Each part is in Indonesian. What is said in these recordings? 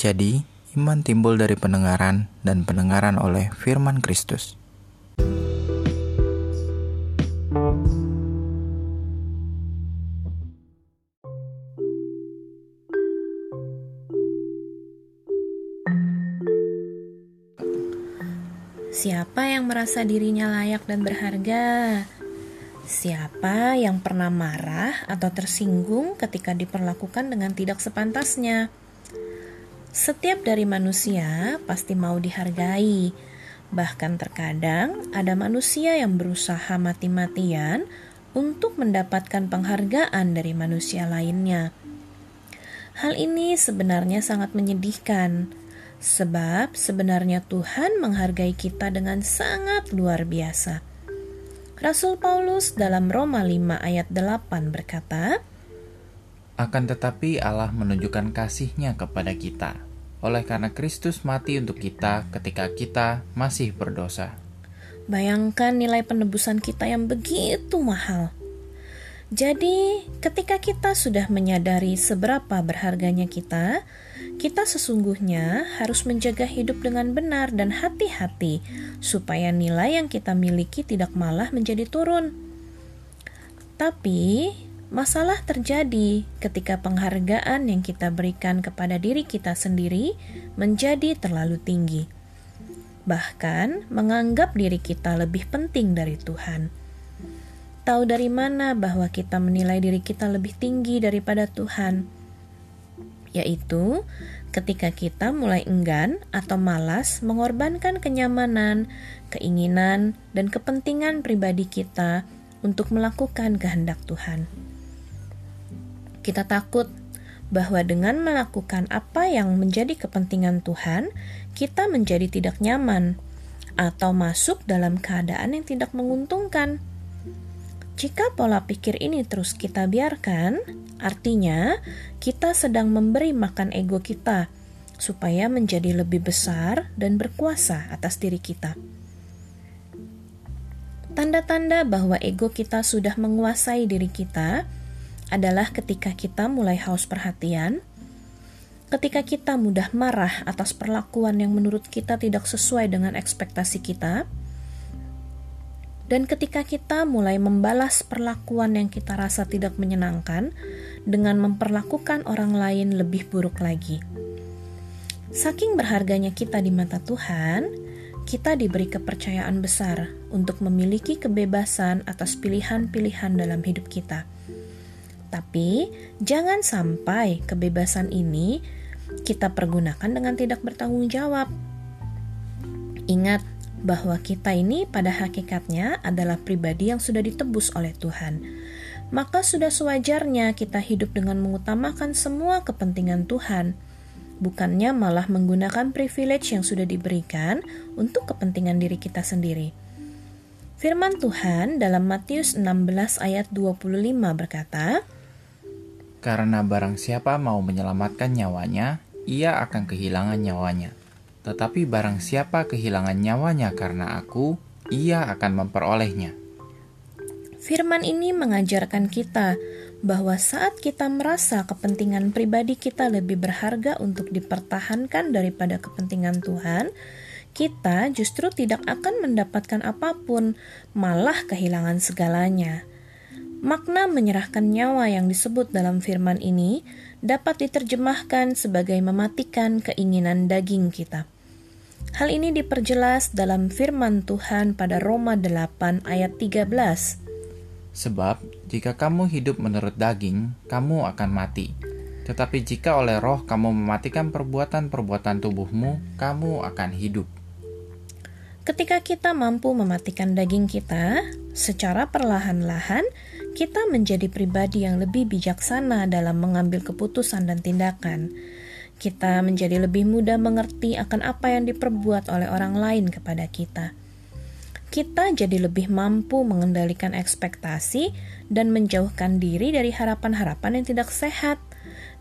Jadi, iman timbul dari pendengaran dan pendengaran oleh firman Kristus. Siapa yang merasa dirinya layak dan berharga? Siapa yang pernah marah atau tersinggung ketika diperlakukan dengan tidak sepantasnya? Setiap dari manusia pasti mau dihargai. Bahkan terkadang ada manusia yang berusaha mati-matian untuk mendapatkan penghargaan dari manusia lainnya. Hal ini sebenarnya sangat menyedihkan, sebab sebenarnya Tuhan menghargai kita dengan sangat luar biasa. Rasul Paulus dalam Roma 5 ayat 8 berkata, Akan tetapi Allah menunjukkan kasihnya kepada kita, oleh karena Kristus mati untuk kita ketika kita masih berdosa. Bayangkan nilai penebusan kita yang begitu mahal. Jadi, ketika kita sudah menyadari seberapa berharganya kita, kita sesungguhnya harus menjaga hidup dengan benar dan hati-hati, supaya nilai yang kita miliki tidak malah menjadi turun. Tapi, masalah terjadi ketika penghargaan yang kita berikan kepada diri kita sendiri menjadi terlalu tinggi, bahkan menganggap diri kita lebih penting dari Tuhan tahu dari mana bahwa kita menilai diri kita lebih tinggi daripada Tuhan? Yaitu ketika kita mulai enggan atau malas mengorbankan kenyamanan, keinginan, dan kepentingan pribadi kita untuk melakukan kehendak Tuhan. Kita takut bahwa dengan melakukan apa yang menjadi kepentingan Tuhan, kita menjadi tidak nyaman atau masuk dalam keadaan yang tidak menguntungkan. Jika pola pikir ini terus kita biarkan, artinya kita sedang memberi makan ego kita supaya menjadi lebih besar dan berkuasa atas diri kita. Tanda-tanda bahwa ego kita sudah menguasai diri kita adalah ketika kita mulai haus perhatian, ketika kita mudah marah atas perlakuan yang menurut kita tidak sesuai dengan ekspektasi kita dan ketika kita mulai membalas perlakuan yang kita rasa tidak menyenangkan dengan memperlakukan orang lain lebih buruk lagi. Saking berharganya kita di mata Tuhan, kita diberi kepercayaan besar untuk memiliki kebebasan atas pilihan-pilihan dalam hidup kita. Tapi, jangan sampai kebebasan ini kita pergunakan dengan tidak bertanggung jawab. Ingat, bahwa kita ini pada hakikatnya adalah pribadi yang sudah ditebus oleh Tuhan. Maka sudah sewajarnya kita hidup dengan mengutamakan semua kepentingan Tuhan, bukannya malah menggunakan privilege yang sudah diberikan untuk kepentingan diri kita sendiri. Firman Tuhan dalam Matius 16 ayat 25 berkata, Karena barang siapa mau menyelamatkan nyawanya, ia akan kehilangan nyawanya. Tetapi barang siapa kehilangan nyawanya karena aku, ia akan memperolehnya. Firman ini mengajarkan kita bahwa saat kita merasa kepentingan pribadi kita lebih berharga untuk dipertahankan daripada kepentingan Tuhan, kita justru tidak akan mendapatkan apa pun, malah kehilangan segalanya. Makna menyerahkan nyawa yang disebut dalam firman ini dapat diterjemahkan sebagai mematikan keinginan daging kita. Hal ini diperjelas dalam firman Tuhan pada Roma 8 ayat 13. Sebab jika kamu hidup menurut daging, kamu akan mati. Tetapi jika oleh roh kamu mematikan perbuatan-perbuatan tubuhmu, kamu akan hidup. Ketika kita mampu mematikan daging kita, secara perlahan-lahan kita menjadi pribadi yang lebih bijaksana dalam mengambil keputusan dan tindakan. Kita menjadi lebih mudah mengerti akan apa yang diperbuat oleh orang lain kepada kita. Kita jadi lebih mampu mengendalikan ekspektasi dan menjauhkan diri dari harapan-harapan yang tidak sehat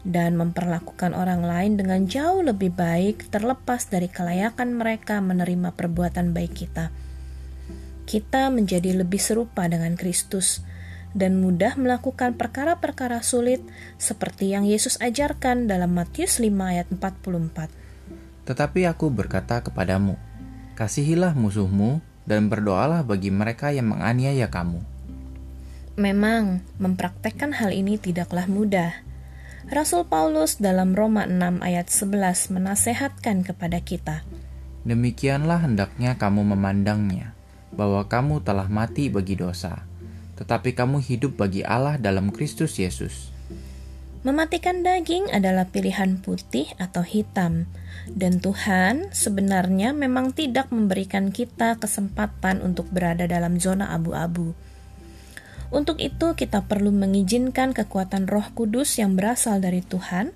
dan memperlakukan orang lain dengan jauh lebih baik terlepas dari kelayakan mereka menerima perbuatan baik kita. Kita menjadi lebih serupa dengan Kristus dan mudah melakukan perkara-perkara sulit seperti yang Yesus ajarkan dalam Matius 5 ayat 44. Tetapi aku berkata kepadamu, kasihilah musuhmu dan berdoalah bagi mereka yang menganiaya kamu. Memang, mempraktekkan hal ini tidaklah mudah. Rasul Paulus dalam Roma 6 ayat 11 menasehatkan kepada kita. Demikianlah hendaknya kamu memandangnya, bahwa kamu telah mati bagi dosa, tetapi kamu hidup bagi Allah dalam Kristus Yesus. Mematikan daging adalah pilihan putih atau hitam, dan Tuhan sebenarnya memang tidak memberikan kita kesempatan untuk berada dalam zona abu-abu. Untuk itu, kita perlu mengizinkan kekuatan Roh Kudus yang berasal dari Tuhan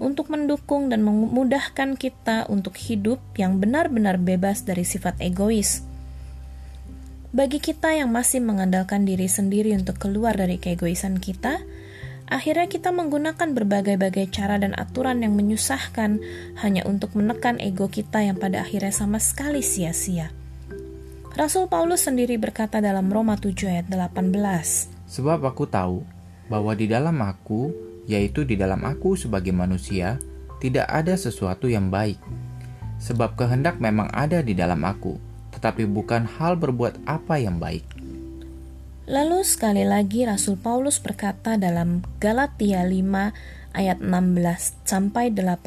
untuk mendukung dan memudahkan kita untuk hidup yang benar-benar bebas dari sifat egois bagi kita yang masih mengandalkan diri sendiri untuk keluar dari keegoisan kita, akhirnya kita menggunakan berbagai-bagai cara dan aturan yang menyusahkan hanya untuk menekan ego kita yang pada akhirnya sama sekali sia-sia. Rasul Paulus sendiri berkata dalam Roma 7 ayat 18, Sebab aku tahu bahwa di dalam aku, yaitu di dalam aku sebagai manusia, tidak ada sesuatu yang baik. Sebab kehendak memang ada di dalam aku, tetapi bukan hal berbuat apa yang baik. Lalu sekali lagi Rasul Paulus berkata dalam Galatia 5 ayat 16 sampai 18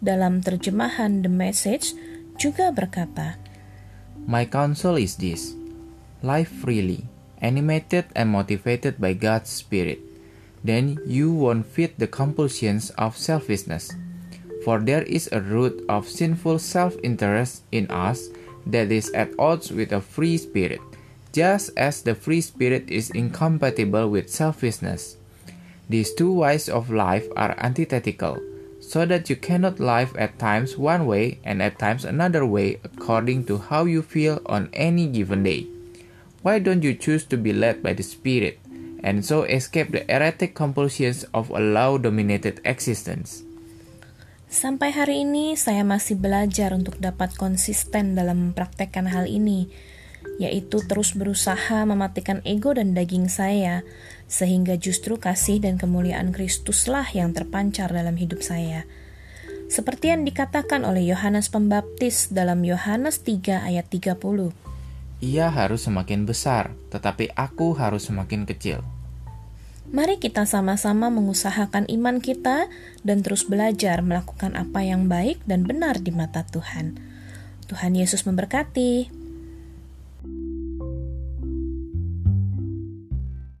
dalam terjemahan The Message juga berkata, My counsel is this: live freely, animated and motivated by God's Spirit. Then you won't fit the compulsions of selfishness. For there is a root of sinful self interest in us that is at odds with a free spirit, just as the free spirit is incompatible with selfishness. These two ways of life are antithetical, so that you cannot live at times one way and at times another way according to how you feel on any given day. Why don't you choose to be led by the Spirit and so escape the erratic compulsions of a law dominated existence? Sampai hari ini saya masih belajar untuk dapat konsisten dalam mempraktekkan hal ini, yaitu terus berusaha mematikan ego dan daging saya, sehingga justru kasih dan kemuliaan Kristuslah yang terpancar dalam hidup saya. Seperti yang dikatakan oleh Yohanes Pembaptis dalam Yohanes 3 ayat 30. Ia harus semakin besar, tetapi aku harus semakin kecil. Mari kita sama-sama mengusahakan iman kita dan terus belajar melakukan apa yang baik dan benar di mata Tuhan. Tuhan Yesus memberkati.